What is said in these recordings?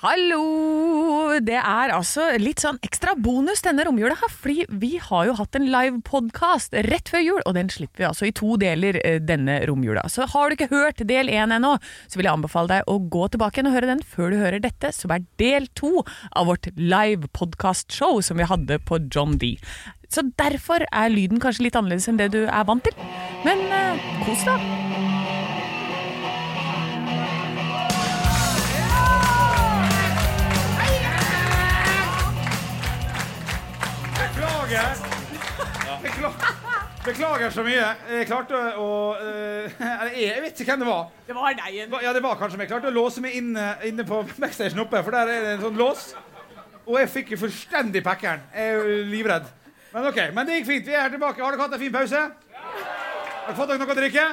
Hallo! Det er altså litt sånn ekstra bonus denne romjula, fordi vi har jo hatt en live podkast rett før jul, og den slipper vi altså i to deler eh, denne romjula. Så har du ikke hørt del én ennå, så vil jeg anbefale deg å gå tilbake og høre den før du hører dette, som er del to av vårt live podkastshow som vi hadde på John D. Så derfor er lyden kanskje litt annerledes enn det du er vant til. Men eh, kos deg. Beklager. Beklager. Beklager så mye. Jeg klarte å eller jeg, vet ikke hvem det var. Det var deg igjen. Ja, det var kanskje meg. Jeg klarte å låse meg inne, inne på backstagen oppe, for der er det en sånn lås. Og jeg fikk jo fullstendig packeren. Jeg er livredd. Men OK. Men det gikk fint. Vi er tilbake. Har dere hatt en fin pause? Har dere fått dere noe å drikke?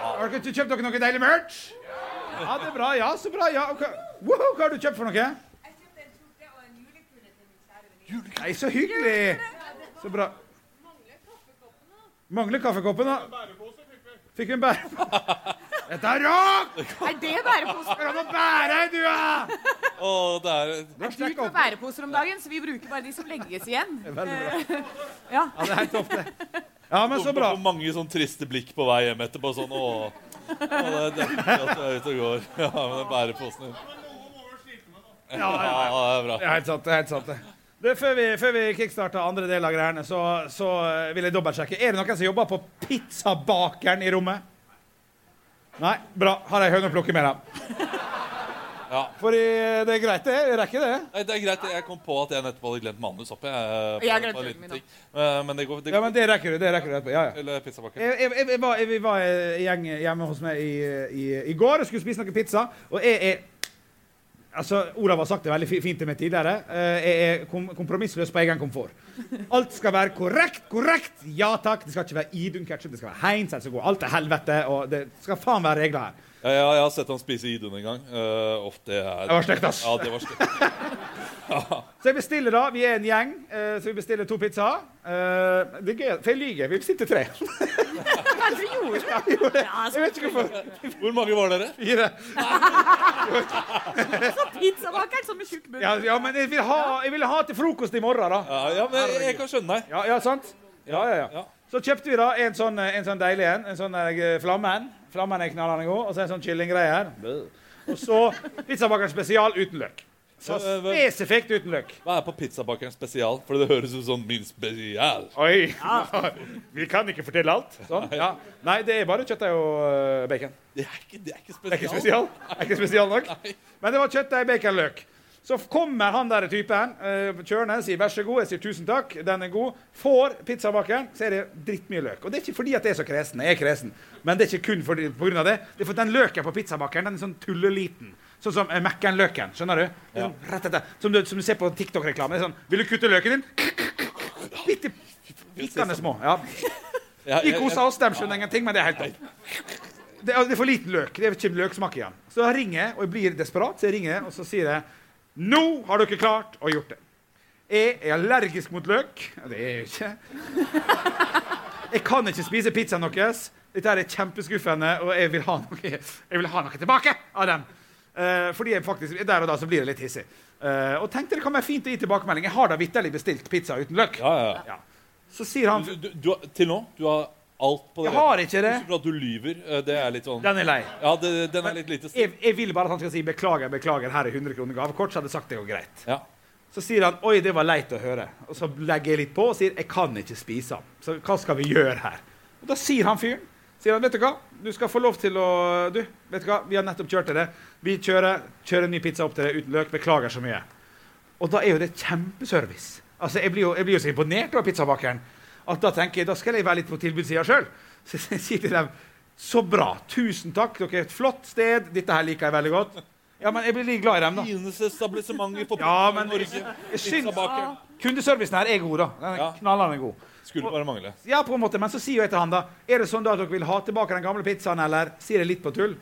Har dere kjøpt dere noe deilig merch? Ja, det er bra. Ja, så bra. Ja. Okay. hva, hva har du kjøpt for noe? Nei, så hyggelig. Så bra. Mangler kaffekoppen, da? Fikk vi en bærepose? Dette er rått! Er det bæreposer? Skal du ha bære, du, da? Å, det er Det er dyrt med bæreposer om dagen, så vi bruker bare de som legges igjen. Veldig bra. Ja. Ja, det er helt topp, det. Ja, men så bra. Hvor mange sånn triste blikk på vei hjem etterpå. Sånn, å, å det er deilig at du er ute og går. Ja, med den bæreposen din. Ja, Ja, ja. det er bra. Det er helt sant. det er helt sant det. Du, før vi, før vi kickstarta andre del av greiene, så, så eh, vil jeg dobbeltsjekke. Er det noen som jobber på pizzabakeren i rommet? Nei? Bra. Har jeg høne å plukke med dem? Ja. For det er greit, det. Jeg rekker det. Nei, det er greit. Jeg kom på at jeg nettopp hadde glemt manus oppi. Jeg, Jeg har på- glemt på en den liten min ting. Men det går, det Ja, men det rekker du. det rekker du etterpå. Ja, ja. Eller. Jeg, jeg, jeg, jeg var, jeg, vi var en gjeng hjemme hos meg i, i, i går og skulle spise noe pizza. Og jeg er Altså, Olav har sagt det veldig fint til meg tidligere. Eh, Jeg er kom kompromissløs på egen komfort. Alt skal være korrekt, korrekt! Ja takk. Det skal ikke være Idun ketsjup, det skal være Heinz, alt til helvete. Og det skal faen være regler her. Ja, ja, jeg har sett han spise Idun en gang. Uh, ofte er Det var stygt, ass. Ja, det var ja. Så jeg bestiller da, Vi er en gjeng, uh, så vi bestiller to pizzaer. Uh, Det er gøy, for jeg lyver. Vi bestilte tre. Kanskje gjorde det. Jeg gjorde det. Jeg vet ikke hvorfor. Hvor mange var dere? Fire. Så pizzabakeren som med tjukk bunn. Ja, ja, men jeg vil, ha, jeg vil ha til frokost i morgen, da. Ja, ja men jeg, jeg kan skjønne deg. Ja, ja sant? Ja, ja, ja. Ja. Så kjøpte vi da en sånn, en sånn deilig en. En sånn eh, flammen. Flammen er knallende god. Og så en sånn kyllinggreier. Og så pizzabakeren spesial uten løk. Så spesifikt uten løk. Hva er på pizzabakeren spesial? For det høres ut som min spesial. Oi! Vi kan ikke fortelle alt. Sånn. Ja. Nei, det er bare kjøttdeig og eh, bacon. Det er ikke, det er ikke Det er ikke spesial. spesial. Det er ikke spesial nok. Men det var kjøttdeig, bacon, løk. Så kommer han der typen uh, kjørende, sier 'vær så god', jeg sier 'tusen takk', den er god. Får pizzabakeren, så er det drittmye løk. Og det er ikke fordi at jeg er så kresen, jeg er kresen, men det er ikke kun på grunn av det. Det er fordi den løken på pizzabakeren den er sånn tulleliten. Sånn som uh, Mækkern-løken. Skjønner du? Det er Sånn, rett etter. Som, du? som du ser på TikTok-reklame. Sånn 'Vil du kutte løken din?' Bitte pikkende små. Ja. Vi koser oss, de skjønner ingenting, men det er helt topp. Det er, for liten løk. Det er ikke løksmak igjen. Så jeg ringer, og jeg blir desperat, så jeg ringer, og så sier jeg Nå har dere klart å gjort det. Jeg er allergisk mot løk. Det er jeg ikke. Jeg kan ikke spise pizzaen deres. Dette er kjempeskuffende, og jeg vil ha noe, vil ha noe tilbake av dem. Eh, fordi jeg faktisk, Der og da så blir det litt hissig. Eh, og tenkte det kan være fint å gi tilbakemelding. Jeg har da vitterlig bestilt pizza uten løk. Ja, ja, ja. Ja. Så sier han Du, du, du, til nå, du har alt på det. Jeg har ikke det. Fra at du lyver. eh, Det er litt sånn Den er lei. Ja, det, den er litt lite stil. jeg, jeg vil bare at han skal si 'beklager, beklager, her er 100 kroner gavekort', så hadde jeg sagt det går greit. Ja. Så sier han 'oi, det var leit å høre'. Og så legger jeg litt på og sier 'jeg kan ikke spise den'. Så hva skal vi gjøre her? Og da sier han fyren sier han, vet du hva, du skal få lov til å Du, vet du hva, vi har nettopp kjørt til det. Vi kjører, kjører en ny pizza opp til deg uten løk. Beklager så mye. Og da er jo det kjempeservice. Altså, Jeg blir jo, jeg blir jo så imponert over pizzabakeren at da tenker jeg, da skal jeg være litt på tilbudssida sjøl. Så jeg sier til dem så bra. Tusen takk. Dere er et flott sted. Dette her liker jeg veldig godt. Ja, men jeg blir litt glad i dem, da. Fineste establissementet på Ja, men Norge. jeg syns. Kundeservicen her er god, da. Den er Ja. knallende god. Skulle bare mangle. Ja, på en måte, Men så sier jeg til han da Er det sånn da at dere vil ha tilbake den gamle pizzaen, eller sier jeg litt på tull?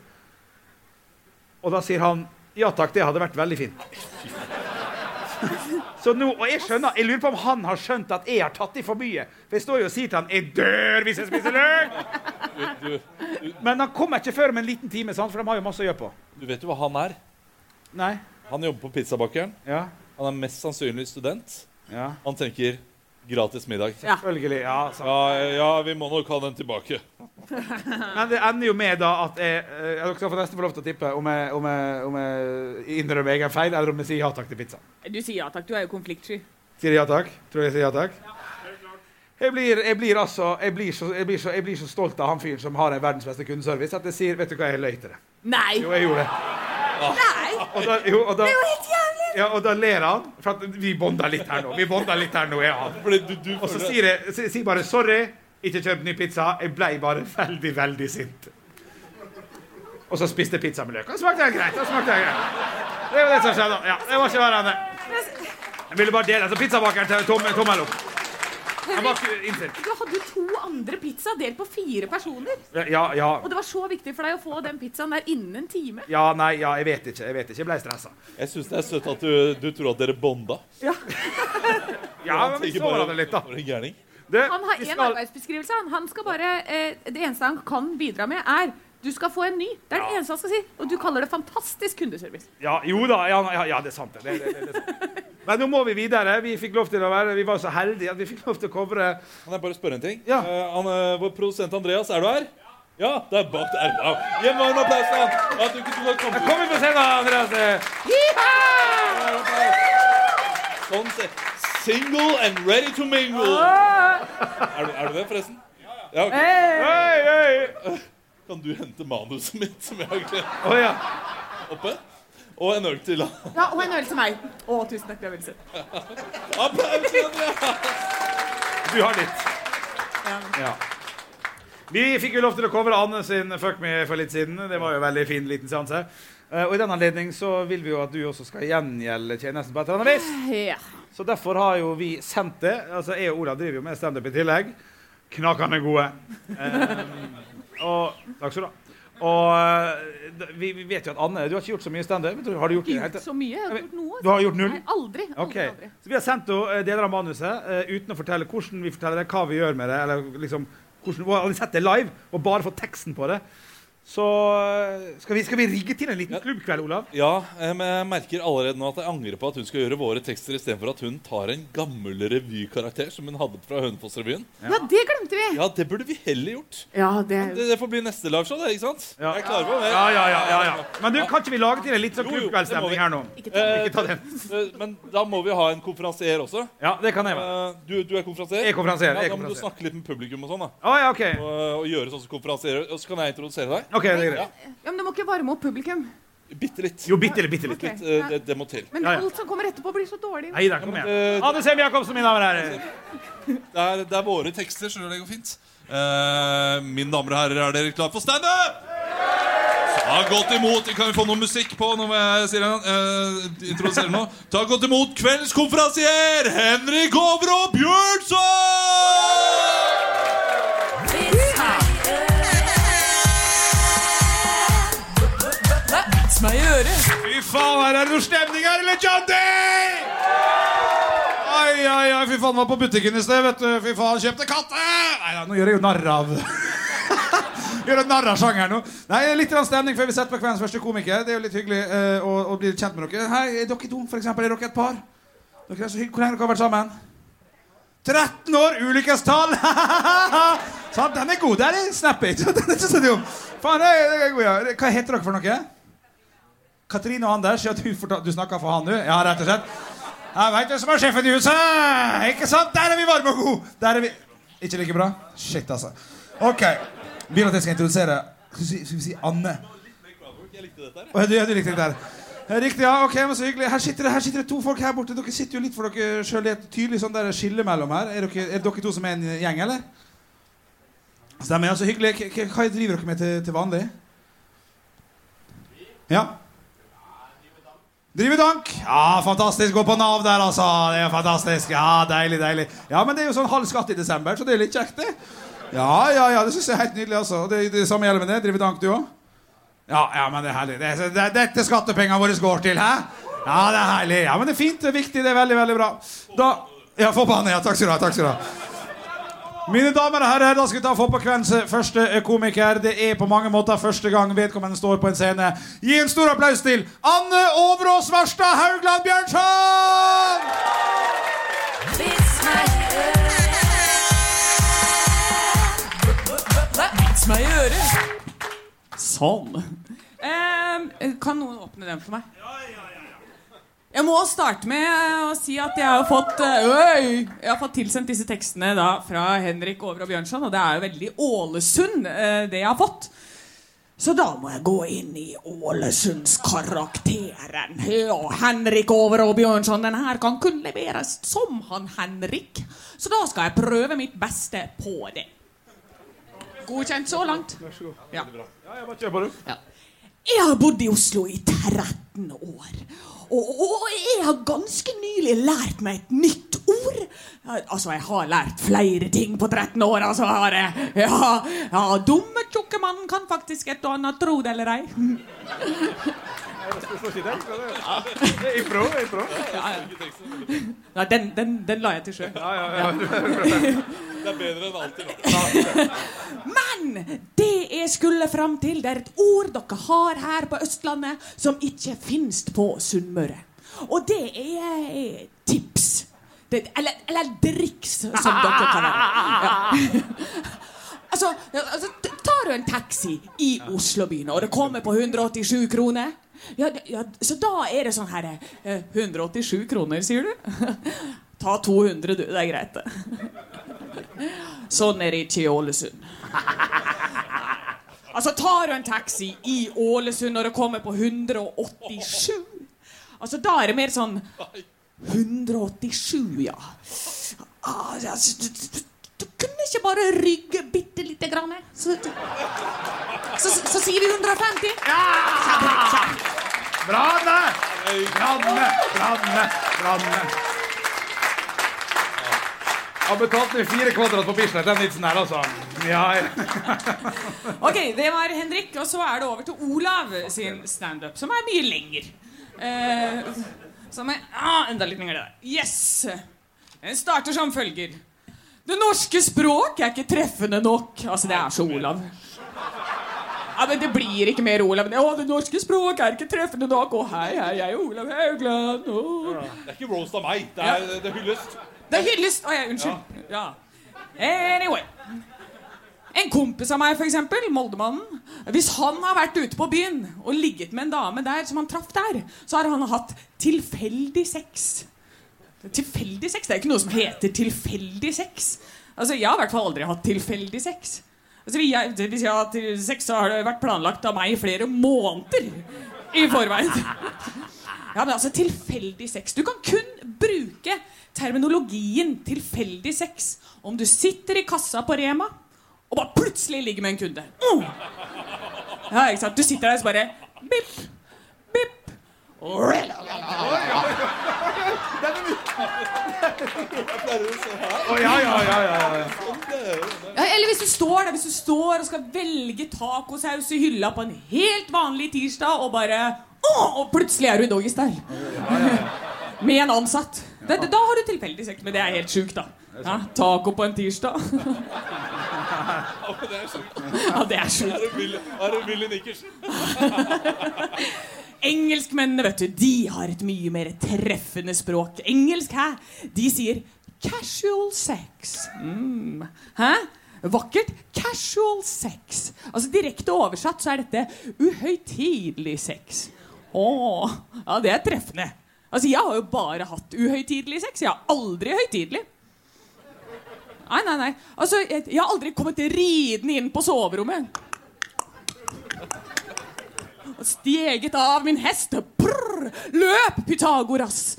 Og da sier han ja takk, det hadde vært veldig fint. Så nå, og jeg skjønner, jeg lurer på om han har skjønt at jeg har tatt i for mye. For jeg står jo og sier til han 'Jeg dør hvis jeg spiser løk'! Men han kommer ikke før om en liten time, sant? for de har jo masse å gjøre på. du vet jo hva han er? Nei. Han jobber på pizzabakeren. Ja. Han er mest sannsynlig student. ja. Han tenker gratis middag. Ja. Selvfølgelig. Ja. Ja, ja, vi må nok ha den tilbake. Men det ender jo med da at jeg jeg Dere skal få nesten få lov til å tippe om jeg, om jeg, om jeg innrømmer egen feil, eller om jeg sier ja takk til pizza. Du sier ja takk, du er jo konfliktsky. Sier jeg ja takk? Tror jeg sier ja takk? Jeg blir, jeg blir altså jeg blir, så, jeg, blir så, jeg blir så stolt av han fyren som har en verdens beste kundeservice, at jeg sier Vet du hva, jeg løy til det. Nei! Jo, jeg gjorde det. Nei! Og da, jo, og da, Det er jo helt jævlig! Ja, og da ler han. For at vi bonda litt her nå. Vi bonder litt her nå, ja. og. Fordi du, du Og så sier jeg si- sier bare 'sorry, ikke kjøpt ny pizza'. Jeg blei bare veldig, veldig sint. Og så spiste jeg pizza med løk. Og smakte greit. Det smakte greit. Det var det som skjedde. Ja, det var ikke verre enn det. Jeg ville bare dele. Så pizzabakeren til tommel opp. Du hadde to andre pizza delt på fire personer. Ja, ja. Og det var så viktig for deg å få den pizzaen der innen en time. Ja, nei, ja, jeg vet ikke. Jeg vet ikke. Jeg ble stressa. Jeg syns det er søtt at du, du tror at dere bonda. Ja, ja men vi så var hverandre litt, da. For en gærning. Du, Han har én skal- arbeidsbeskrivelse. Han. han skal bare, eh, det eneste han kan bidra med, er du skal få en ny. Det er det eneste han skal si. Og du kaller det fantastisk kundeservice. Ja, jo da. Ja, ja, ja det er sant. Det, det, det, det sant. Men nå må vi videre. Vi fikk lov til å være Vi var så heldige at vi fikk lov til å covre Kan jeg bare spørre en ting? Ja. Uh, han, eh, vår produsent Andreas, er du her? Ja, det er bak der. Ja. Gi en en applaus til han. Ja, du, du du, Kom inn på scenen, Andreas. Sånn, se. Single and ready to mingle. Er du, er du det, forresten? Ja, ok. Hei, hei. Kan du hente manuset mitt, som jeg har glemt oh, ja. oppe? Og en øl til. Ja, Og en øl til meg. Å, tusen takk. Det er veldig søtt. Applaus til! Du har ditt. Ja. Vi fikk jo lov til å covre Anne sin Fuck Me for litt siden. Det var jo en veldig fin liten seanse. Eh, Og i den anledning så vil vi jo at du også skal gjengjelde tjenesten på et eller annet vis. Ja. Så derfor har jo vi sendt det. Altså Jeg og Olav driver jo med standup i tillegg. Knakende gode. Eh, og Takk skal du ha. Og eh, vi, vi vet jo at Anne Du har ikke gjort så mye standup. Har du gjort i det så mye. Jeg har gjort noe. Du har gjort null? Nei, aldri. aldri, okay. aldri. Så vi har sendt henne eh, deler av manuset uh, uten å fortelle hvordan vi forteller det, hva vi gjør med det. eller liksom, hvordan, og har sett det live og bare fått teksten på det, så eh, skal vi, skal vi rigge til en liten Ja. klubbkveld, Olav? Ja, eh, men jeg merker allerede nå at jeg angrer på at hun skal gjøre våre tekster istedenfor at hun tar en gammel revykarakter som hun hadde fra Hønefoss-revyen. Ja, det glemte vi. Ja, det burde vi heller gjort. Ja, det Det, det får bli neste liveshow, det, ikke sant? Ja. Jeg klarer meg med Ja, ja, ja. ja, ja. Men du, kan ikke vi lage til en litt sånn klubbkveldsstemning her nå? Ikke ta Eh, Ikke ta den. eh, Men da må vi ha en konferansier også. Ja, det kan jeg være. Du, du er konferansier? Jeg er konferansier, Ja, da må du snakke litt med publikum og sånn, da. Ah, ja, OK. Og, og gjøre sånn som konferansier. Og så kan jeg introdusere deg. Ok, det er greit. Ja, men du må ikke varme opp publikum. Bitte litt. Jo, bitte litt. Bitte litt. Ok. Eh, Det, det må til. Men Ja, ja. alt som kommer etterpå, blir så dårlig. Nei da, kom igjen. Eh, Anne Sem Jacobsen, mine damer og herrer. Det er, det er våre tekster, skjønner du. det går fint. Uh, mine damer og herrer, er dere klare for standup? Ta godt imot Kan vi få noe musikk på når jeg sier? Uh, introduserer nå. Ta godt imot kveldens konferansier, Henrik og Bjørnson! Faen, her er det noe stemning her, eller John Day? Ai, ai, ai, fy faen, var på butikken i sted, vet du. Fy faen, kjøpte katte! Nei da, nå gjør jeg jo narr av Gjør narr av sjangeren nå. Nei, litt stemning før vi setter på kveldens første komiker. Det er jo litt hyggelig uh, å, å bli kjent med dere. Hei, er dere to, for eksempel, er dere et par? Dere er så hyggelig. Hvor lenge har dere vært sammen? 13 år, ulykkestall! sånn, den er god. Den er snappy. Den er ikke så dum. Faen, det er, det er god, ja. Hva heter dere for noe? Katrine og Anders, ja, du, fortal- du snakker for han, du? Ja, rett og slett. Jeg veit hvem som er sjefen i huset! Ikke sant? Der er vi varme og gode! Der er vi Ikke like bra? Shit, altså. OK. Vil at jeg skal introdusere Skal vi si, si Anne? Jeg likte dette her. Du, ja, du likte det der. Riktig, ja, ok, men så hyggelig Her sitter, det, her sitter det to folk her borte. Dere sitter jo litt for dere sjøl. Det er et tydelig sånn der skille mellom her. Er dere, er dere to som er en gjeng, eller? Stemmer. ja, Så hyggelig. Hva driver dere med til, til vanlig? Ja? Driver dank. Ja, fantastisk. Gå på Nav der, altså. Det er fantastisk. Ja, deilig, deilig. Ja, men det er jo sånn halv skatt i desember, så det er litt kjekt, det. Ja, ja, ja, det syns jeg er helt nydelig, altså. Det, det samme gjelder med det. Driver dank, du òg? Ja, ja, men det er herlig. Det det, dette skattepengene våre går til, hæ? Ja, det er herlig. Ja, men det er fint, det er viktig, det er veldig, veldig bra. Da Ja, få på han, ja. Takk skal du ha. Takk skal du ha. Mine damer og herrer, da skal vi ta få på kveldens første komiker. Det er på mange måter første gang vedkommende står på en scene. Gi en stor applaus til Anne Overås Verstad Haugland Bjørnson! Vits meg i øret. Sånn. Eh, kan noen åpne den for meg? Jeg må starte med å si at jeg har fått eh, Øy! Jeg har fått tilsendt disse tekstene da fra Henrik Over og Bjørnson, og det er jo veldig Ålesund, eh, det jeg har fått. Så da må jeg gå inn i Ålesundskarakteren. Ja, Henrik Over og Bjørnson, den her kan kun leveres som han Henrik. Så da skal jeg prøve mitt beste på det. Godkjent så langt? Ja. Ja, jeg bare kjør på, du. Jeg har bodd i Oslo i 13 år. Og, og jeg har ganske nylig lært meg et nytt ord. Altså, jeg har lært flere ting på 13 år. Altså, har jeg. Ja, ja, dumme, tjukke mannen kan faktisk et og annet, tro det eller ei. Nei, den, den, den la jeg til sjø. Ja, ja, ja. Det er bedre enn alltid. Men det jeg skulle fram til, det er et ord dere har her på Østlandet som ikke finnes på Sunnmøre. Og det er tips. Det, eller, eller driks, som dere kaller det. Ja. Altså, altså, tar du en taxi i Oslobyen, og det kommer på 187 kroner ja, ja, Så da er det sånn her eh, 187 kroner, sier du? Ta 200, du. Det er greit. Sånn er det ikke i Ålesund. Altså, tar du en taxi i Ålesund når det kommer på 187 Altså, da er det mer sånn 187, ja. Altså, du, du, du kunne ikke bare rygge bitte lite grann? Så, så, så, så sier vi 150. Ja! Bra, Anne! Bra, Anne! Bra, Anne! Jeg har betalt med fire kvadrat på Bislett, den vitsen her, altså. Ja, ja. Ok, det var Henrik, og så er det over til Olav sin standup, som er mye lenger. Eh, som er ah, enda litt lenger det der. Yes! Den starter som følger. Det norske språk er ikke treffende nok. Altså, det er så Olav. Ja, men Det blir ikke mer Olav. Å, det norske språk er ikke treffende nok. Å, hei, hei, jeg er Olav Haugland. Ja, Det er ikke roast av meg. Det er, det er hyllest. Det er hyllest. Å ja, unnskyld. Ja. Anyway. En kompis av meg, eksempel, Moldemannen. Hvis han har vært ute på byen og ligget med en dame der som han traff der, så har han hatt tilfeldig sex. Tilfeldig sex? Det er ikke noe som heter tilfeldig sex. Altså, Jeg har i hvert fall aldri hatt tilfeldig sex. Altså, er- Hvis jeg har hatt sex, så har det vært planlagt av meg i flere måneder i forveien. Ja, men altså, tilfeldig sex. Du kan kun bruke terminologien tilfeldig sex om du sitter i kassa på Rema og bare plutselig ligger med en kunde. Uh. Ja, ikke sant? Du sitter der og så bare Bipp, bipp. Ja, eller hvis du står der Hvis du står og skal velge tacosaus i hylla på en helt vanlig tirsdag, og bare åh, Og plutselig er du i doggystyle. Med en ansatt. Det, da har du tilfeldig sex, men det er helt sjukt, da. Ja, taco på en tirsdag. Ja, det er sjukt. Er det Willy- er Nikkersen? Engelskmennene, vet du, de har et mye mer treffende språk. Engelsk, hæ? De sier casual sex. Mm. Hæ? Vakkert. Casual sex. Altså Direkte oversatt så er dette uhøytidelig sex. Å, ja, det er treffende. Altså, Jeg har jo bare hatt uhøytidelig sex. Jeg har aldri høytidelig. Nei, nei, nei. Altså, jeg, jeg har aldri kommet ridende inn på soverommet. Og steget av min hest. Prr, løp Pythagoras.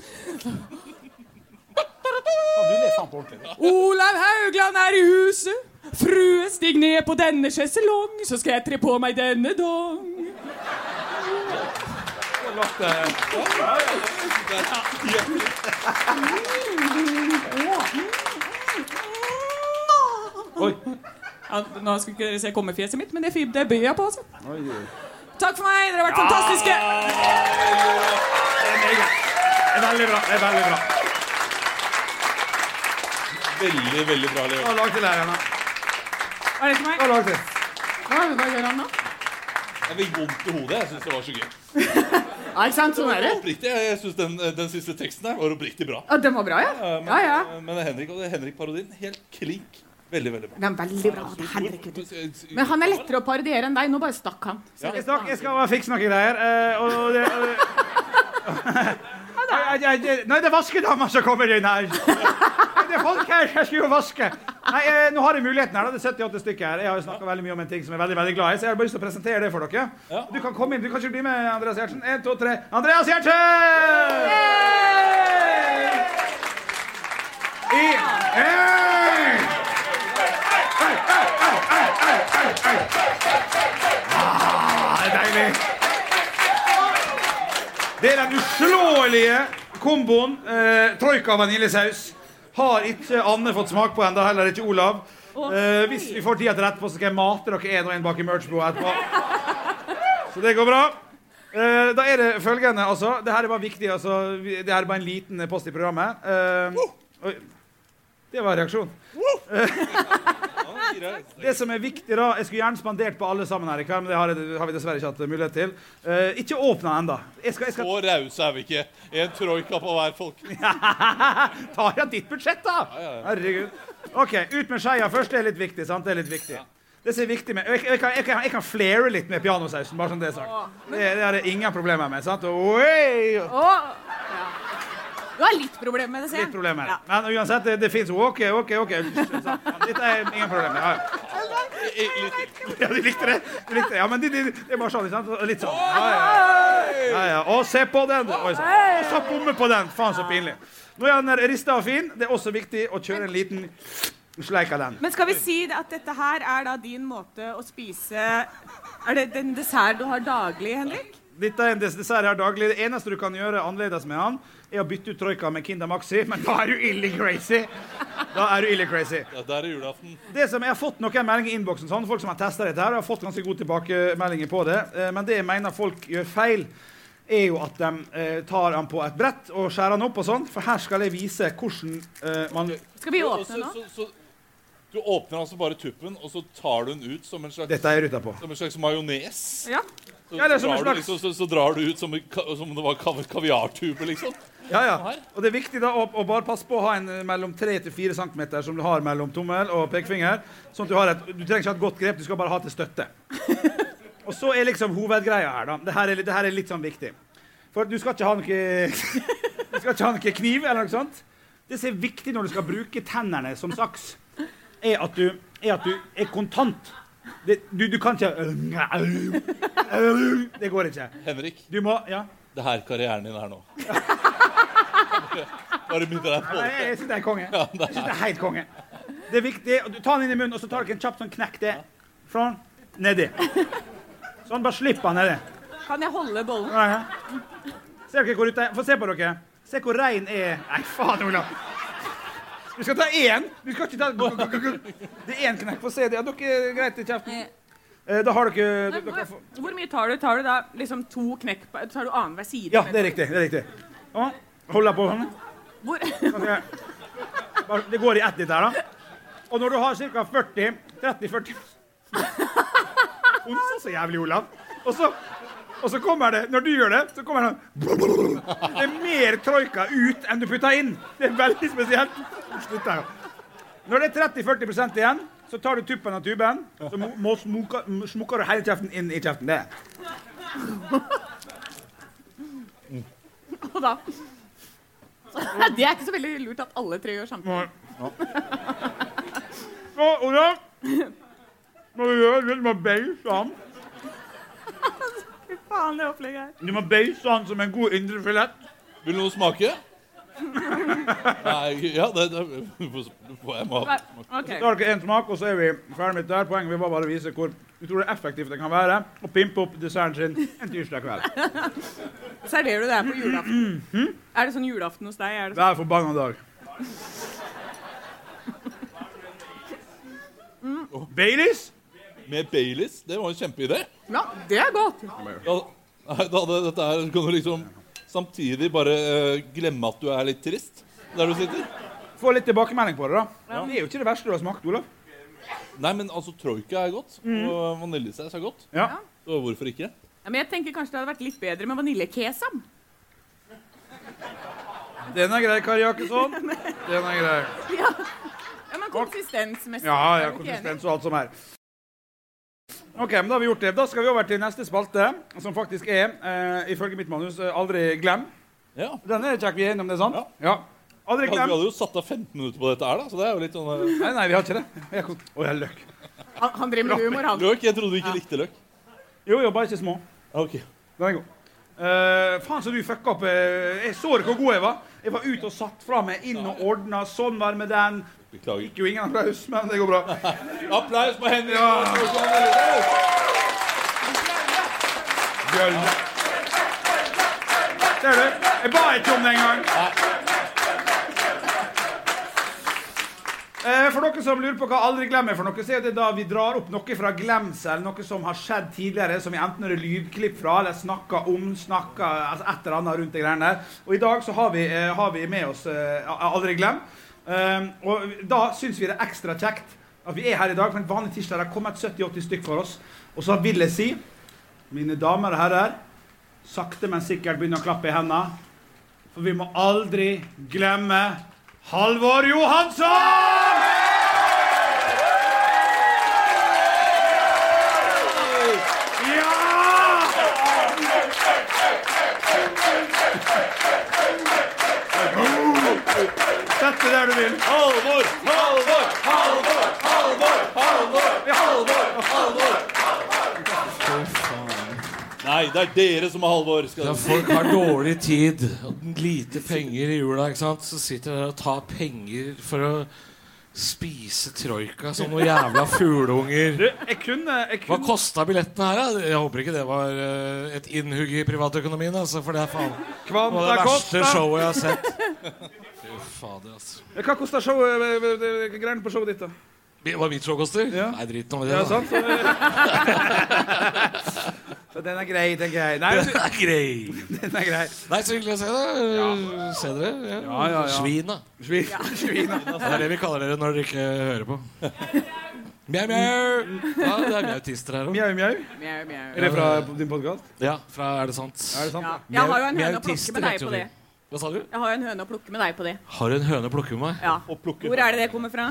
Olav Haugland er i huset. Frue, stig ned på denne sjeselong, så skal jeg tre på meg denne dong. Oi. Ja, nå skal ikke dere se kommefjeset mitt, men det, det bøyer jeg på. altså. Takk for meg. Dere har vært fantastiske. Det er. Det er veldig bra. Det er veldig bra. Veldig, veldig bra, Leo. Og lag til lærerne. Er det til meg? Og lag til. Hva, hva gjør han nå? Jeg fikk vondt i hodet. Jeg syns det var så gøy. Ja, ikke sant? Sånn er det. Oppriktig, Jeg, synes den, den siste teksten her var oppriktig bra. Ja, Den var bra, ja? Eh, Men, Ja, ja. men Henrik, og Henrik-parodien, helt klink. Veldig, veldig bra. Den er veldig bra. Er du. Men han er lettere å parodiere enn deg. Nå bare stakk han. Så Jeg stakk, jeg skal bare fikse noen greier. eh, og det, og det. Jeg- jeg- jeg- Nei, det er vaskedama som kommer inn her. Det er folk her jeg skal jo vaske. Nei, eh, Nå har jeg muligheten her. da. Det er 78 stykker her. Jeg har jo snakka veldig mye om en ting som jeg er veldig veldig glad i, så jeg har bare lyst til å presentere det for dere. Ja. Du kan komme inn. Du kan ikke bli med, Andreas Gjertsen. En, to, tre. Andreas Gjertsen! I Hei! Ah, deilig. Det er den uslåelige komboen eh, troika vaniljesaus. Har ikke Anne fått smak på ennå, heller ikke Olav. Eh, hvis vi får tida til etterpå, så skal jeg mate dere én og én bak i merchbua etterpå. Så det går bra. Eh, da er det følgende, altså. Det her er bare viktig. Altså, det her er bare en liten post i programmet. Eh. Det var reaksjon. Det som er viktig da, Jeg skulle gjerne spandert på alle sammen her i kveld, men det har, jeg, har vi dessverre ikke hatt mulighet til. Uh, ikke den ennå. Skal, Så rause er vi ikke. En troika på hver folk. ta ja, ditt budsjett, da! Herregud. OK, ut med skeia først. Det er litt viktig. sant? Det er litt viktig. Det som er viktig med, jeg, jeg, kan, jeg, kan, jeg kan flere litt med pianosausen, bare sånn det er sagt. Det, det har jeg ingen problemer med. sant? Oi! Å, ja. Du har litt problemer med det, ser jeg. Litt problemer. Ja. Men uansett, det, det fins OK, OK, OK. Dette er ingen problemer. Ja, ja. Du likte det? Du likte det. Ja, men det, det, det er bare sånn. ikke sant? Litt sånn. Ja, ja. ja, ja. Og se på den! Oi sann. Og så bomme på den! Faen, så pinlig. Nå er den rista og fin. Det er også viktig å kjøre en liten sleik av den. Men skal vi si at dette her er da din måte å spise Er det den dessert du har daglig, Henrik? Dette er en dessert jeg har daglig. Det eneste du kan gjøre annerledes med han, er å bytte ut troika med Kinder Maxi, men da er du ille crazy. Da er du ille crazy. Ja, der er julaften. Det som Jeg har fått noen meldinger i innboksen, sånn, folk som har testa dette, her, har fått ganske gode tilbakemeldinger på det. Eh, Men det jeg mener folk gjør feil, er jo at de eh, tar den på et brett og skjærer den opp og sånn. For her skal jeg vise hvordan eh, man Skal vi åpne den nå? så- så- Du åpner altså bare tuppen, og så tar du den ut som en slags, Dette er jeg ruta på. som en slags majones. Ja. Så, Ja, det er som en slags- liksom, så, så drar du ut som, som om det var kaviartube, liksom. Ja, ja. Og det er viktig da å, å bare passe på å ha en eh, mellom 3-4 cm som du har mellom tommel og pekefinger. Sånn at du har et Du trenger ikke ha et godt grep, du skal bare ha til støtte. Og så er liksom hovedgreia her, da. Det her er, litt- det her er litt sånn viktig. For du skal ikke ha noe Du skal ikke ha noe kniv eller noe sånt. Det som er viktig når du skal bruke tennene som saks, er at du er, at du er kontant. Det, du, du kan ikke Det går ikke. Henrik, Du må Ja. det her karrieren din er nå. Bare begynner der på Nei, jeg syns det er konge. Ja, det Jeg synes det er helt konge. Det er viktig. og Du tar den inn i munnen, og så tar du en kjapp sånn knekk det. Sånn. nedi. Sånn, bare slipp den nedi. Kan jeg holde bollen? Ja, ja. Ser dere hvor ute Få se på dere. Se hvor rein er Nei, faen, Olav. Du skal ta én. Du skal ikke ta Det er én knekk. Få se det. Ja, dere er greit i kjeften. Eh, Da har dere, dere Hvor, får- hvor mye tar du? Tar du da liksom to knekk på Tar du annenhver side? Ja, det er riktig. det er riktig. Ja, Hold deg på sånn. Hvor, Bare- Det går i ett litt her, da. Og når du har ca. 40 30-40 Hun sa så jævlig, Olav. Og så, og så kommer det Når du gjør det, så kommer det Det er mer troika ut enn du putter inn. Det er veldig spesielt. Slutt her. Når det er 30-40% igjen, så tar du tuppen av tuben. Så må, må smuka, smukker du hele kjeften inn i kjeften. Det. og da Det er ikke så veldig lurt at alle tre gjør samtidig. Så, Olav Må du gjøre det, du må beise han. Fy faen, det opplegget her. Du må beise han som en god indrefilet. Vil noen smake? Nei, ja, det, det jeg må ha. Ok. Så tar dere en smak, og så er vi ferdig med der. Poenget var bare å vise hvor utrolig effektivt det kan være å pimpe opp desserten sin en tirsdag kveld. Serverer du det her på julaften? Er det sånn julaften hos deg? Er det sånn? Hver forbanna dag. Baileys? Med Baileys? Det var en kjempeidé. Ja, det er godt. Da, da dette her kan du liksom samtidig bare uh, glemme at du er litt trist der du sitter. få litt tilbakemelding på det, da. Det er jo ikke det verste du har smakt, Olav. Nei, men altså, troika er godt. Og vaniljesaus er godt. Ja. Så hvorfor ikke? Ja, men jeg tenker kanskje det hadde vært litt bedre med vaniljekesam. Den er grei, Kari Jakkesson. Den er grei. Ja. ja, men konsistensmessig. Ja, ja, konsistens og alt som er. Ok, men Da har vi gjort det. Da skal vi over til neste spalte, som faktisk er, eh, ifølge mitt manus, eh, Aldri glem. Ja. Denne er kjekk vi er enige om, det er sant? Ja. Aldri glem. Ja, vi hadde jo satt av 15 minutter på dette her, da. Så det er jo litt sånn eh, Nei, nei, vi har ikke det. Jeg kom... Å, jeg løk. Han, han driver med humor, han. Løk? Jeg trodde du ikke likte løk. Jo, jo, bare ikke små. Ok. Den er god. Uh, faen så du fucka opp. jeg så hvor god jeg var. Jeg var ute og satt fra meg, inn og ordna. Sånn var med den. Beklager. Ikke jo ingen applaus, men det går bra. Applaus på Henrik. Bjølle. Ser du? Jeg ba ikke om det engang. Eh, For dere som lurer på hva Aldri glem er for noe, så er det da vi drar opp noe fra glemsel, noe som har skjedd tidligere, som vi enten har lydklipp fra, eller snakka om, snakka altså et eller annet rundt de greiene der. Og i dag så har vi, eh, har vi med oss eh, Aldri glem. Eh, og da syns vi det er ekstra kjekt at vi er her i dag. For en vanlig tirsdag har kommet 70-80 stykk for oss. Og så vil jeg si, mine damer og herrer, sakte, men sikkert begynne å klappe i hendene. For vi må aldri glemme Halvor Johansson! Sett er der du vil. Halvor! Halvor! Halvor! Halvor! Halvor! Halvor! Halvor. Nei, det er dere som er Halvor. Skal Ja, folk har dårlig tid og lite penger i jula. ikke sant? Så sitter dere der og tar penger for å spise troika som noen jævla fugleunger. Hva kosta billettene her, da? Jeg håper ikke det var eh, et innhugg i privatøkonomien. Altså, for det er faen det var det verste showet jeg har sett. Fader, altså. Hva kosta eh, eh, eh, greiene på showet ditt, da? Hva mitt show koster? Ja. Nei, drit nå i det. Ja, sant? Så den er grei, tenker jeg. Nei, den er grei. den er grei. Nei, så hyggelig å se deg. Se dere. Ja. Ja, ja, ja. Svina. Svin, svina. Det er det vi kaller dere når dere ikke hører på. Mjau, mjau. Ja, det er mjautister her òg. Mjau, mjau. Mjau, mjau. Er det fra din podkast? Ja, fra Er det sant? Er det sant? Ja. Jeg har jo en høne å plukke med deg på det. Hva sa du? Jeg har jo en høne å plukke med deg på det. Har du en høne å plukke med meg? Ja. Hvor er det det kommer fra?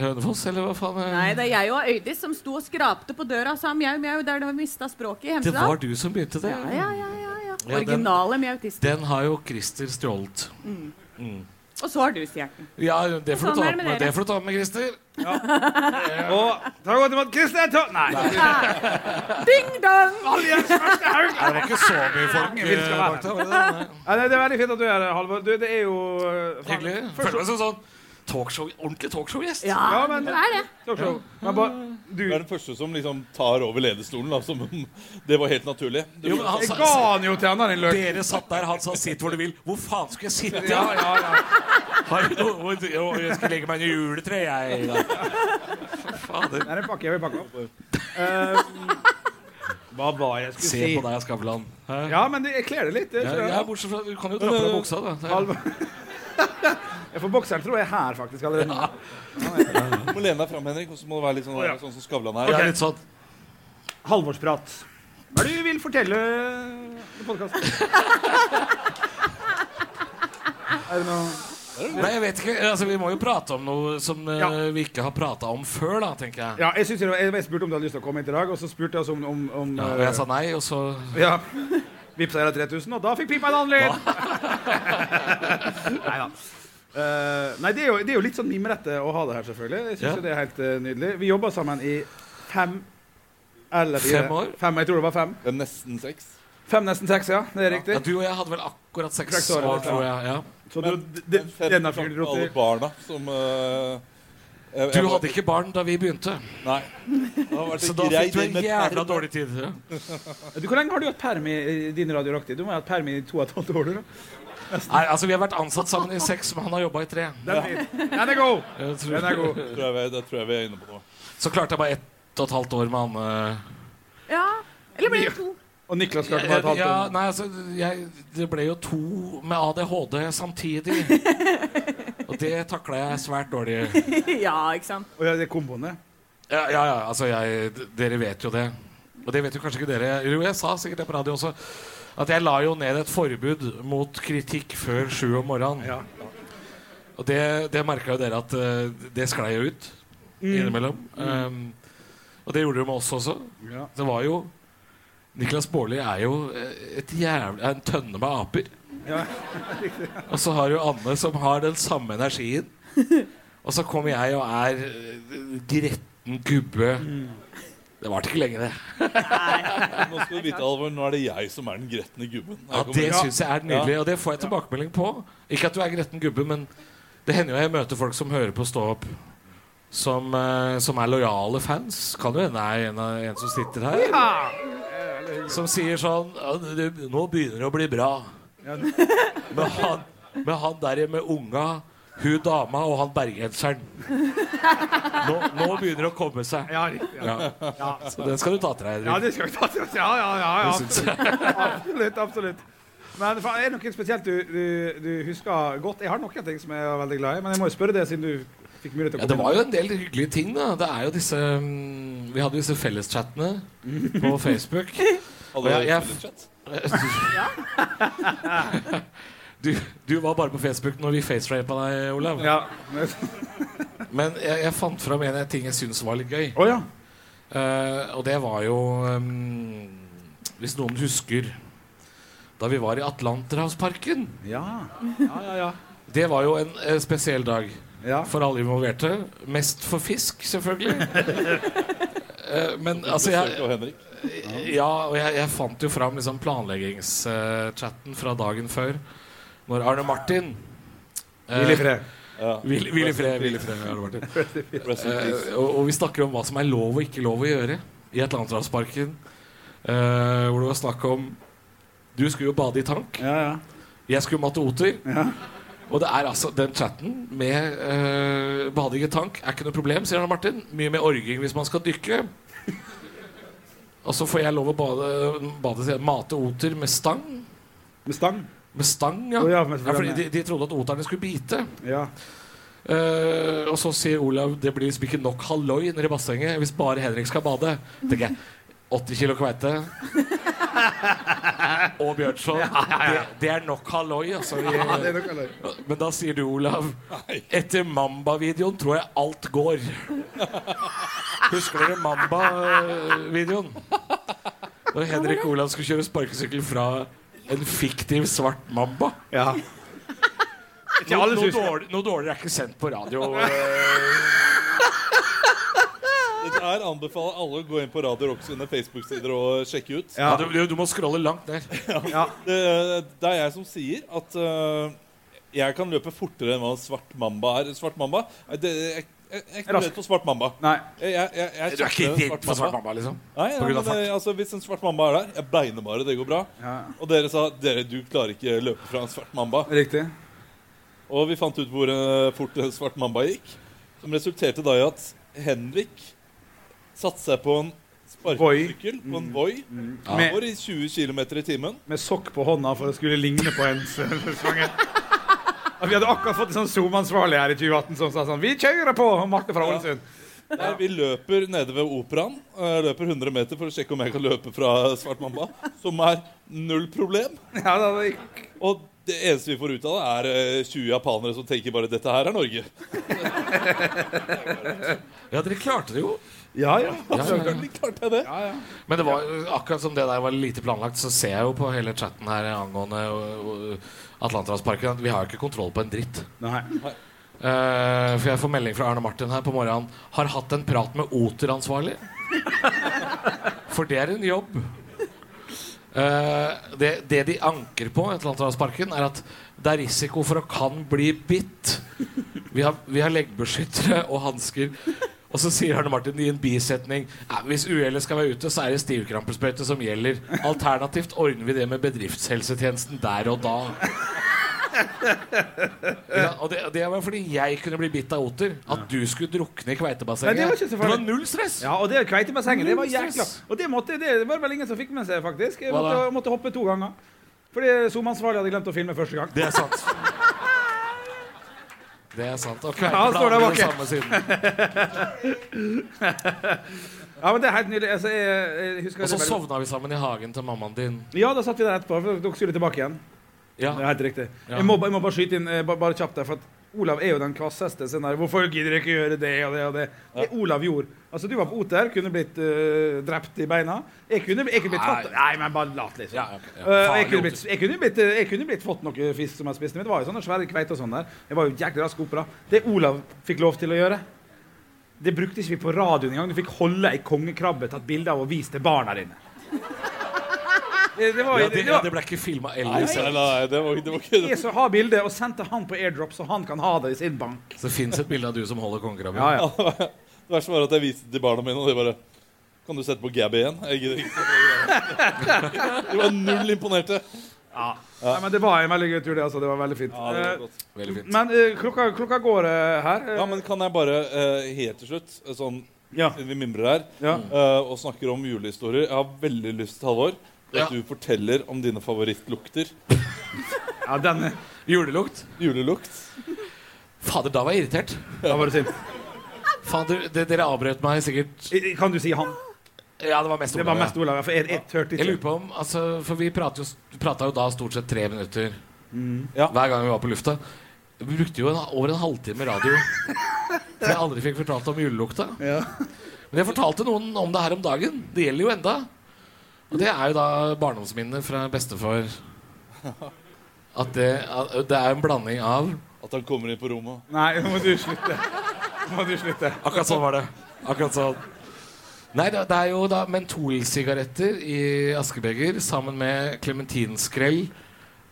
Hønefoss, eller hva faen? Nei, det er jeg og Øydis som sto og skrapte på døra og sa mjau, mjau der de mista språket i Det var du som begynte det. Ja, ja, ja, ja, ja. Ja, den- Den har jo Christer stjålet. Og så har du stjerten. Ja, det får Sånn du ta er med med, dere. det får du ta med, Christer. Og ta godt imot Kristian Ta... Nei. Ding dong! Alliens første haug. Det var ikke så mye folk bak der. det det? Nei. Nei, det er veldig fint at du er her, Halvor. Du, det er jo eh, Hyggelig. Føler meg som sånn talkshow, ordentlig talkshow-gjest. Ja, Ja, men- det er det. talkshow. Men bare, du er den første som liksom tar over lederstolen, da, som om det var helt naturlig. Du, Jo, men han Jeg sa- ga han jo til han din løk. Dere satt der, han sa 'sitt hvor du vil'. Hvor faen skulle jeg sitte? Ja, ja, ja. Har du noe hvor- jo, Jeg skal legge meg under juletreet, jeg. Da. Fader. Det er en pakke jeg vil pakke opp. Eh, hva var jeg skulle Se si? på deg, Skavlan. Hæ? Ja, men det, jeg kler det litt. Det, Ja, tror jeg. ja, bortsett fra Du kan jo dra på deg buksa, da. Halvor. Får bokseren tror jeg er her faktisk allerede Ja. du må lene deg fram, Henrik, og så må du være litt sånn, Å, ja. sånn som Skavlan er. litt sånn. Halvorsprat. Hva er det du vil fortelle i podkasten? Er det noe Nei, jeg vet ikke. Altså, vi må jo prate om noe som eh, Ja. vi ikke har prata om før, da, tenker jeg. Ja, jeg, synes, jeg, jeg spurte om du hadde lyst til å komme hit i dag, og så spurte jeg oss om, om, om Ja, og eh, jeg sa nei, og så Ja. Vipsa jeg deg 3000, og da fikk pipa en annen lyd! nei da. Eh, nei, det er, jo, det er jo litt sånn mimrete å ha det her, selvfølgelig. Jeg synes Ja. det er helt uh, nydelig. Vi jobba sammen i fem eller fire Fem år? Fem, jeg tror det var fem. Det er nesten seks. Fem, nesten seks, ja. Det er riktig. ja, Du og jeg hadde vel akkurat seks år, år, ja. tror jeg. Ja. Så Men du, det, Fem for fyren alle barna som uh, jeg- Du jeg du hadde ikke barn da vi begynte, Nei. Det så da fikk du en jævla dårlig tid. Ja. du, Hvor lenge har du hatt perm i, din radioaktiv? Du må ha hatt perm i to og et halvt år, da. Nei, altså Vi har vært ansatt sammen i seks, men han har jobba i tre. Den er. Den er god! Tror- Den er god. Tror jeg, det tror jeg vi er inne på nå. Så klarte jeg bare ett og et halvt år med han Uh... Ja. Eller ble det to? Og Niklas klarte bare et halvt ja, år. nei, altså, jeg, det ble jo to med ADHD samtidig. Og det takla jeg svært dårlig. ja, ikke sant? Og ja, det komboene? Ja, ja, ja altså jeg, Dere vet jo det. Og det vet jo kanskje ikke dere. Jo, jeg sa sikkert det på radio også. At jeg la jo ned et forbud mot kritikk før sju om morgenen. Ja. Og det, det merka jo dere at uh, det sklei jo ut innimellom. Um, og det gjorde det med oss også. Ja. Det var jo Niklas Baarli er jo eh, et jævlig, en tønne med aper. Ja. Og så har du Anne som har den samme energien. Og så kommer jeg og er eh, gretten gubbe. Det varte ikke lenge, det. Nå skal du vite, Alvor, nå er det jeg som er den gretne gubben. Ja, Det syns jeg er nydelig, og det får jeg tilbakemelding på. Ikke at du er gretten gubbe, men det hender jo jeg møter folk som hører på Stå opp, som, eh, som er lojale fans. Kan jo hende det er en, av- en som sitter her. Som sier sånn Nå begynner det å bli bra. Med han, med han der med unga, hun dama og han bergenseren. Nå, nå begynner det å komme seg. Ja, riktig. Ja. Ja. Så den skal du ta til deg, ja, Henrik. det skal jeg ta til oss. Ja, ja, ja. ja. Absolutt. absolutt. Men faen, er det noe spesielt du, du, du husker godt? Jeg har noen ting som jeg er veldig glad i, men jeg må jo spørre det siden du fikk mulighet til å Ja, det var jo en del hyggelige ting, da. Det er jo disse mm, Vi hadde disse felleschattene på Facebook. Alle jeg- du jeg- felleschat? Du, du var bare på Facebook når vi facerapa deg, Olav. Ja. men- jeg, jeg fant fram en ting jeg syntes var litt gøy. Oh, ja. uh, og det var jo um, Hvis noen husker da vi var i Atlanterhavsparken. Ja. Ja, ja, ja. Det var jo en uh, spesiell dag ja. for alle involverte. Mest for fisk, selvfølgelig. Eh, men altså jeg. Ja, og jeg, jeg fant jo fram liksom planleggingschatten fra dagen før. Når Arne Martin eh, Hvil i fred. Ja. Hvil i fred, hvil i fred, Arne Martin. Eh, og, og vi snakker om hva som er lov og ikke lov å gjøre i Atlanterhavsparken. eh, hvor det var snakk om Du skulle jo bade i tank. Ja, ja. Jeg skulle matte oter. Ja. Og det er altså den chatten med eh, bading i tank er ikke noe problem, sier Arne Martin. Mye mer orging hvis man skal dykke. Og så får jeg lov å bade, bade mate oter med stang. Med stang? Med stang, ja. Oh, ja, ja, fordi de, de trodde at oterne skulle bite. Ja. Uh, og så sier Olav det blir liksom ikke nok halloi nede i bassenget hvis bare Henrik skal bade. tenker jeg 80 kilo kveite og Bjørnson. Det, det er nok halloi. Altså, men da sier du, Olav Etter Mamba-videoen tror jeg alt går. Husker dere Mamba-videoen? Når Henrik Olav skulle kjøre sparkesykkel fra en fiktiv svart Mamba. Ja. Noe, noe, dårlig, noe dårligere er ikke sendt på radio. eh. Dette her anbefaler alle å gå inn på Radio Rock sine Facebook-sider og sjekke ut. Ja. Ja, du, du må scrolle langt der. Ja. Det, det er jeg som sier at uh, jeg kan løpe fortere enn hva en svart mamba er. Svart mamba? Nei, Det, jeg, jeg, jeg er ikke redd for svart mamba. Nei. Jeg, jeg, Du er ikke redd for svart mamba, liksom? Nei, nei men det, altså, Hvis en svart mamba er der, jeg beiner bare, det går bra. Ja. Og dere sa dere, du klarer ikke løpe fra en svart mamba. Riktig. Og vi fant ut hvor eh, fort en svart mamba gikk. Som resulterte da i at Henrik satte seg på en sparkesykkel, på en Voi, Med, går i 20 km i timen. med sokk på hånda for å skulle ligne på en slange. Og Vi hadde akkurat fått en sånn Zoom-ansvarlig her i 2018 som sa sånn Vi kjører på! Marte fra Ålesund. Der vi løper nede ved operaen. eh, løper 100 meter for å sjekke om jeg kan løpe fra Svart Mamba. Som er null problem. Ja, da, det. Og det eneste vi får ut av det, er eh, 20 japanere som tenker bare 'dette her er Norge'. Ja, dere klarte det jo. Ja, ja. Ja, ja, ja. Det. ja, ja. Men det var akkurat som det der var lite planlagt, så ser jeg jo på hele chatten her angående Atlanterhavsparken vi har jo ikke kontroll på en dritt. Nei. Uh, for jeg får melding fra Arne Martin her på morgenen. Har hatt en prat med Oter-ansvarlig. For det er en jobb. Uh, det, det de anker på Atlanterhavsparken, er at det er risiko for å kan bli bitt. Vi har, vi har leggbeskyttere og hansker. Og så sier Arne Martin i en bisetning «Ja, Hvis uhellet skal være ute, så er det stivkrampesprøyte som gjelder. Alternativt ordner vi det med bedriftshelsetjenesten der og da. Ja, og det, det var fordi jeg kunne bli bitt av oter. At du skulle drukne i kveitebassenget. Nei, det var ikke det var null stress. Ja, og det kveitebassenget, det var jækla Og det, måtte, det var vel ingen som fikk med seg, faktisk. Jeg måtte, måtte hoppe to ganger. Fordi SoMe-ansvarlig hadde glemt å filme første gang. Det er sant. Det er sant. Og Ja, står der kveiteblad samme siden. Ja, men det er helt nydelig. Altså, Og så bare... sovna vi sammen i hagen til mammaen din. Ja, da satt vi der etterpå. For dere skulle tilbake igjen. Ja. Det er helt riktig. Ja. Jeg, må, jeg må bare skyte inn bare, bare kjapt der, for at Olav er jo den kvasseste. Sånn der, 'Hvorfor gidder dere ikke gjøre det og det og det?' Det Olav gjorde. Altså, Du var på Oter, kunne blitt uh, drept i beina. Jeg kunne, jeg kunne blitt tatt Nei, men bare lat, liksom. Ja, okay, ja. Uh, jeg, kunne blitt, jeg, kunne blitt, eh, jeg kunne blitt fått noe fisk som jeg spiste, men det var jo sånne svære kveiter og sånn der. Jeg var jo jæklig rask opera. Det Olav fikk lov til å gjøre, det brukte ikke vi på radioen engang. Du fikk holde ei kongekrabbe, tatt bilde av og vist til barna dine. Det, det var, Ja, det, det, det var, det ble ikke filma Nei, nei, nei, det var, det var ikke jeg som har bildet, og sendte han på airdrop, så han kan ha det i sin bank. Så det fins et bilde av du som holder kongekrabben. Ja, ja. Det verste var at jeg viste det til barna mine, og de bare Kan du sette på Gabby igjen? De var null imponerte. Nei, men det var en veldig gøy tur, det. altså. Det var veldig fint. Ja, det var Eh. Veldig fint. men eh, klokka, klokka går eh, her. eh, ja, men kan jeg bare eh, helt til slutt, eh, sånn ja. vi mimrer her, ja. eh, og snakker om julehistorier Jeg har veldig lyst til, Halvor, at Ja. du forteller om dine favorittlukter. ja den eh, Julelukt. Julelukt. Fader, da var jeg irritert. Da var det sint. Fader, det, dere avbrøt meg sikkert I- Kan du si han? Ja, det var mest Det var Olav, ja. mest Olav. For jeg, jeg turte Jeg lurer ikke. på om, altså, For vi pratet jo, prata jo da stort sett tre minutter Ja. hver gang vi var på lufta. Vi brukte jo en, over en halvtime radio. For jeg aldri fikk fortalt om julelukta. Ja. Men jeg fortalte noen om det her om dagen. Det gjelder jo enda. Og det er jo da barndomsminner fra bestefar. At det, at det er en blanding av At han kommer inn på rommet. Nei, nå må du slutte. Nå må du slutte. Akkurat sånn var det. Akkurat sånn. Nei, det, er jo da mentolsigaretter i askebeger sammen med clementinskrell,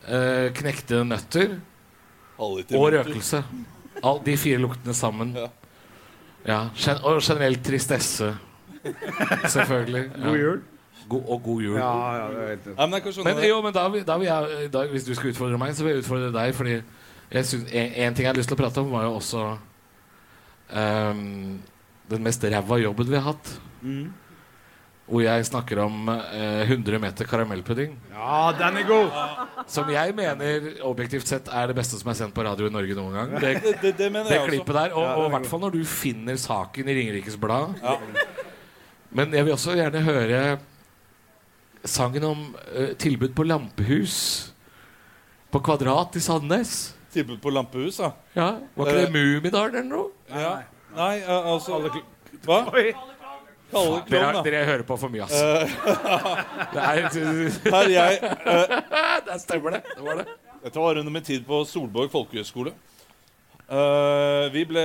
eh, knekte nøtter og røkelse. All, de fire luktene sammen. Ja. Ja, gen, Og generelt tristesse. Selvfølgelig. Ja. God jul. God, og god jul. Ja, ja, det er helt men jeg Men, jo, men da, da vil jeg, da, hvis du skal utfordre meg, så vil jeg utfordre deg. Fordi jeg synes, en, en ting jeg har lyst til å prate om, var jo også um, den mest ræva jobben vi har hatt. Mm. Hvor jeg snakker om uh, 100 meter karamellpudding. Ja, den er god. Som jeg mener objektivt sett er det beste som er sendt på radio i Norge noen gang. Det, Det, det, det mener det jeg også. klippet der. Og i er hvert fall når du finner saken i Ringerikes Blad. Ja. Men jeg vil også gjerne høre sangen om uh, tilbud på lampehus på Kvadrat i Sandnes. Tilbud på lampehus, ja. Ja, Var ikke Eh. det Mummidalen eller noe? ja. Nei, uh, altså Hva? Oi. Kalle Dere, klovn, da. dere hører på for mye, altså. det, er, Her jeg eh, det stemmer, det. Det var det. Dette var under min tid på Solborg folkehøgskole. Eh, vi ble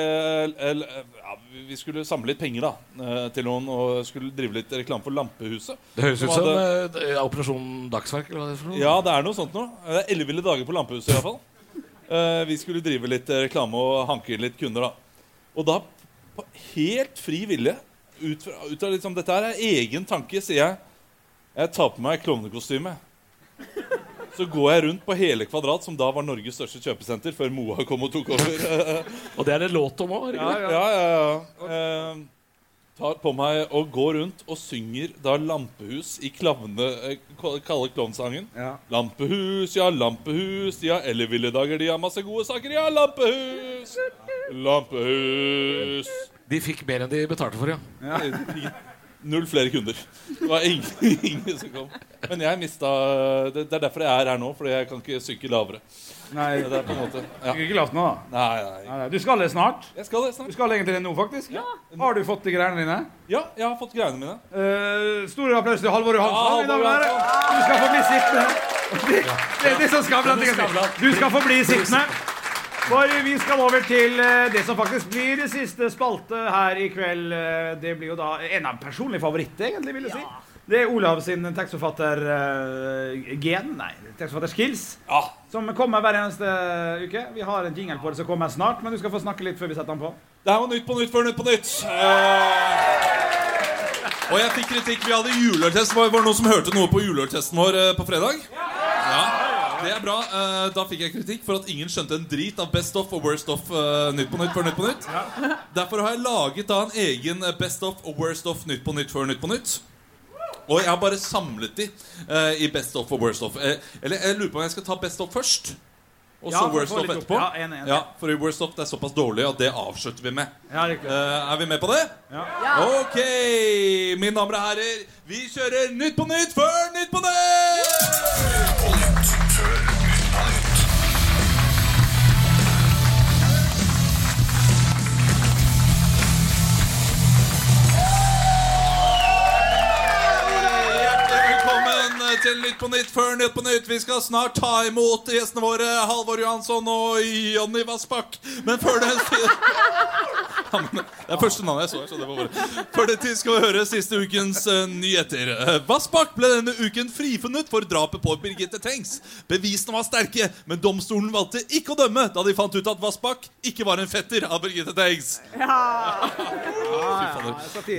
el- ja, Vi skulle samle litt penger da uh, til noen og skulle drive litt reklame for Lampehuset. Det høres ut Som hadde- eh, Operasjon Dagsverk. Eller hva det for noe. Ja, det er noe sånt nå. Det er elleville dager på Lampehuset iallfall. Uh, vi skulle drive litt eh, reklame og hanke inn litt kunder, da. Og da, på helt fri vilje, ut fra, ut av liksom Dette her er egen tanke, sier jeg. Jeg tar på meg klovnekostyme. Så går jeg rundt på hele Kvadrat, som da var Norges største kjøpesenter, før Moa kom og tok over. Og det er det låt om òg. Ja, ja, ja. ja. Eh, tar på meg og går rundt og synger da Lampehus i klavne, eh, kalde klovnsangen. Ja. Lampehus, ja, lampehus, ja, elleville dager, de har masse gode saker, ja, lampehus! Lampehus! De fikk mer enn de betalte for, ja. Null flere kunder. Det var ingen, ingen som kom. Men jeg mista det, det er derfor jeg er her nå, fordi jeg kan ikke synke lavere. Nei, Det er på en måte ja. er ikke lavt nå, da. Nei, nei. Nei, nei. Du skal det snart. Jeg skal det snart. Du skal egentlig det nå, faktisk. Ja. Har du fått de greiene dine? Ja, jeg har fått greiene mine. Uh, stor applaus til Halvor Ja, Johansson. mine Halvor herrer. Du skal få bli sittende. Det, det er det som skal tenker å. Du skal få bli sittende. For vi skal over til eh, det som faktisk blir det siste spalte her i kveld. Eh, Det blir jo da en av personlige favoritter, egentlig, vil jeg si. Det er Olav sin tekstforfatter-gen. Nei, tekstforfatter-skills. Ja. Som kommer hver eneste uke. Vi har en jingle på det som kommer snart, men du skal få snakke litt før vi setter den på. Det her var Nytt på nytt før Nytt på nytt. Uh, og jeg fikk kritikk. Vi hadde juleøltest. Var var det noen som hørte noe på juleøltesten vår uh, på fredag? Ja. Det er bra. Eh, Da fikk jeg kritikk for at ingen skjønte en drit av Best of og Worst of eh, Nytt på Nytt før Nytt på Nytt. Derfor har jeg laget da en egen eh, Best of og Worst of Nytt på Nytt før Nytt på Nytt. Og jeg har bare samlet de i Best of og Worst of. Eller jeg lurer på om jeg skal ta Best of først. Og så Ja, Worst Off of etterpå. Ja, en, en. Ja, For i Worst of det er såpass dårlig at det avslutter vi med. Ja. Eh, er vi med på det? Ja. Ok, mine damer og herrer. Vi kjører Nytt på Nytt før Nytt på Nytt! Til Nytt på Nytt før Nytt på Nytt. Vi skal snart ta imot gjestene våre Halvor Johansson og Jonny Vassbakk. Men før det helst ja, men Det er første navnet jeg så. Så det var bare. Før det tid skal vi høre siste ukens eh, nyheter. Eh, Vassbakk ble denne uken frifunnet for drapet på Birgitte Tengs. Bevisene var sterke, men domstolen valgte ikke å dømme da de fant ut at Vassbakk ikke var en fetter av Birgitte Tengs. Ja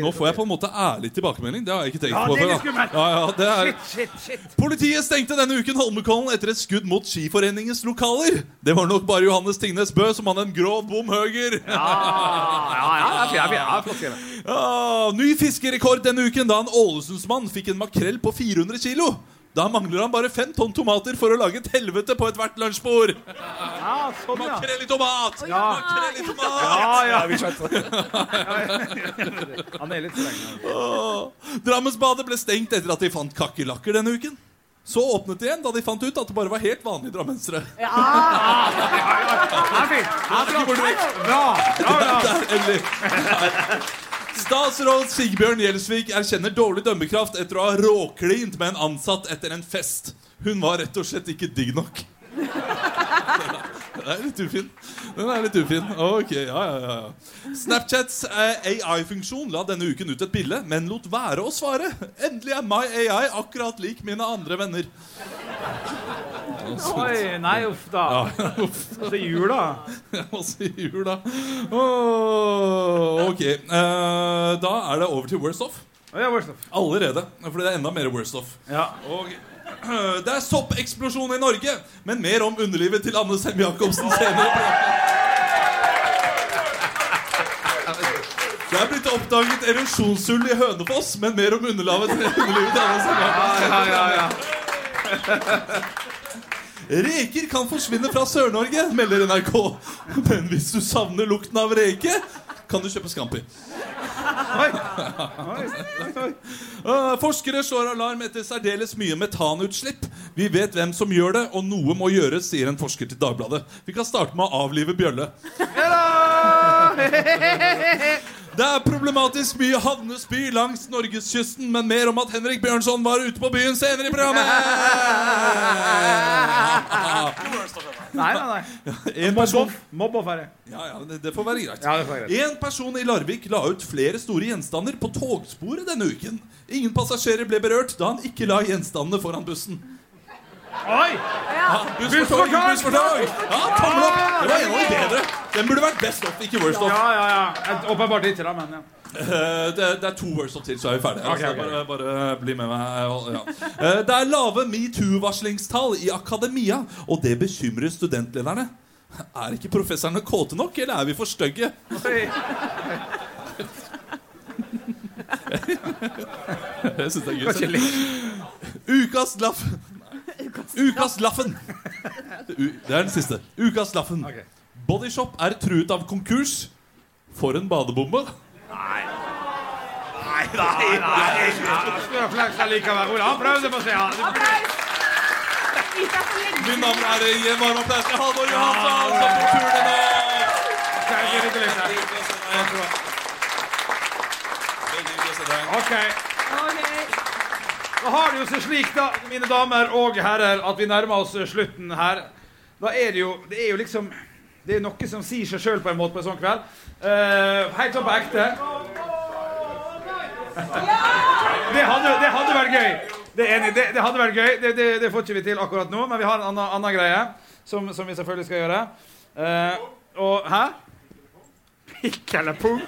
Nå får jeg på en måte ærlig tilbakemelding. Det har jeg ikke tenkt Ja, på det er. Ja, ja, det er... Shit, shit, shit. Politiet stengte denne uken Holmenkollen etter et skudd mot Skiforeningens lokaler. Det var nok bare Johannes Tingnes Bø som hadde en grov bom høger. Ja, ja, ja, ja, ja, ja, flott skrevet. Ja, ny fiskerekord denne uken da en Ålesundsmann fikk en makrell på 400 kilo. Da mangler han bare fem tonn tomater for å lage et helvete på ethvert lunsjbord. Ja, sånn, ja. Makrell i tomat! Ja. Makrell i tomat! Ja, ja. vi skjønte det. Han er litt streng. Åh. Drammensbadet ble stengt etter at de fant kakerlakker denne uken. Så åpnet det igjen da de fant ut at det bare var helt vanlige drammensere. Ja, ja, Ja, ja. Statsråd Sigbjørn Gjelsvik erkjenner dårlig dømmekraft etter å ha råklint med en ansatt etter en fest. Hun var rett og slett ikke digg nok. Den er litt ufin. Den er litt ufin. Ok, ja, ja, ja, ja. Snapchats eh, AI-funksjon la denne uken ut et bilde, men lot være å svare. Endelig er My AI akkurat lik mine andre venner. Oi, nei, uff da. Altså, jula. Hva da jula? Åh, ok, eh, da er det over til worst off. Ja, worst of. Allerede. Fordi det er enda mer worst off. Ja. Og det er soppeksplosjon i Norge, men mer om underlivet til Anne Sem Jacobsen senere. Det er blitt oppdaget erosjonshull i Hønefoss, men mer om underlivet til Anne Sem Jacobsen. Ja, ja, ja. Reker kan forsvinne fra Sør-Norge, melder NRK. Men hvis du savner lukten av reke, kan du kjøpe Scampi. Oi. Oi, oi, oi. Uh, forskere slår alarm etter særdeles mye metanutslipp. Vi vet hvem som gjør det, og noe må gjøres, sier en forsker til Dagbladet. Vi kan starte med å avlive bjølle. Det er problematisk mye havnespy langs norgeskysten, men mer om at Henrik Bjørnson var ute på byen senere i programmet. Nei, nei, nei. En person, Mobb-off. Mobb-off er det. ja, ja, det, det får være greit. Ja, det får være greit. En person i Larvik la ut flere store gjenstander på togsporet denne uken. Ingen passasjerer ble berørt da han ikke la gjenstandene foran bussen. Oi! Buss Buss for tog! Buss for tog! Ja, tommel opp! Det var en av de bedre. Den burde vært best off, ikke worst off. Ja, ja, ja. Åpenbart ikke, da, men ja. Eh, det, det er to words off til, så er vi ferdige. Okay, Altså. Bare, bare bli med meg. Ja. Eh, Det er lave metoo-varslingstall i akademia, og det bekymrer studentlederne. Er ikke professorene kåte nok, eller er vi for stygge? Jeg syns det er gøy. Ukas laff Ukas laffen. Det er den siste. Ukas laffen. Bodyshop er truet av konkurs for en badebombe. Nei, nei, nei. nei. ha fleksa likevel. Ola, han prøvde på seg. Ja. Mine damer og herrer, gi en varm applaus til Halvor Johansson, som tok turen i dag. Skal jeg gi litt litt her? Veldig hyggelig å se deg. Ok. Da har det jo seg slik, da, mine damer og herrer, at vi nærmer oss slutten her. Da er det jo Det er jo liksom Det er noe som sier seg sjøl på en måte på en sånn kveld. Uh, helt sånn på ekte. Det hadde, det hadde vært gøy. Det er enig, det, det hadde vært gøy. Det, det, det får ikke vi til akkurat nå, men vi har en annen, annen greie som, som vi selvfølgelig skal gjøre. Uh, og Hæ? Pikk eller pung?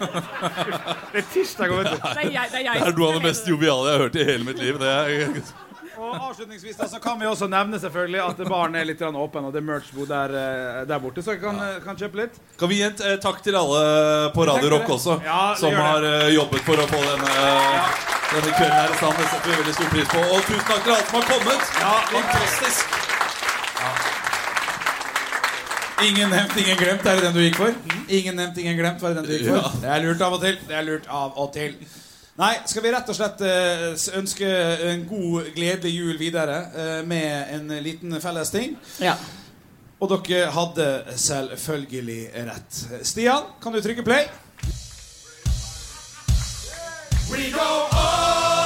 Det er tirsdag, vet du. Det er jeg. Det er jeg. Det er noe av det mest joviale jeg har hørt i hele mitt liv. Det er Og avslutningsvis da, så kan vi også nevne selvfølgelig at baren er litt åpen, og det er merch-bod der, eh, der borte, så jeg kan, eh, kan kjøpe litt. Kan vi gi en eh, takk til alle på Radio Rock også, Ja, som har jobbet for å få denne, denne kvelden her i stand. Det setter vi veldig stor pris på. Og tusen takk til alle som har kommet. Fantastisk. Ingen nevnt, ingen glemt, er det den du gikk for? Ingen nevnt, ingen glemt, var det den du gikk for? Ja. Det er lurt av og til. Det er lurt av og til. Nei, skal vi rett og slett eh, ønske en god, gledelig jul videre eh, med en liten felles ting? Ja. Og dere hadde selvfølgelig rett. Stian, kan du trykke play? We go all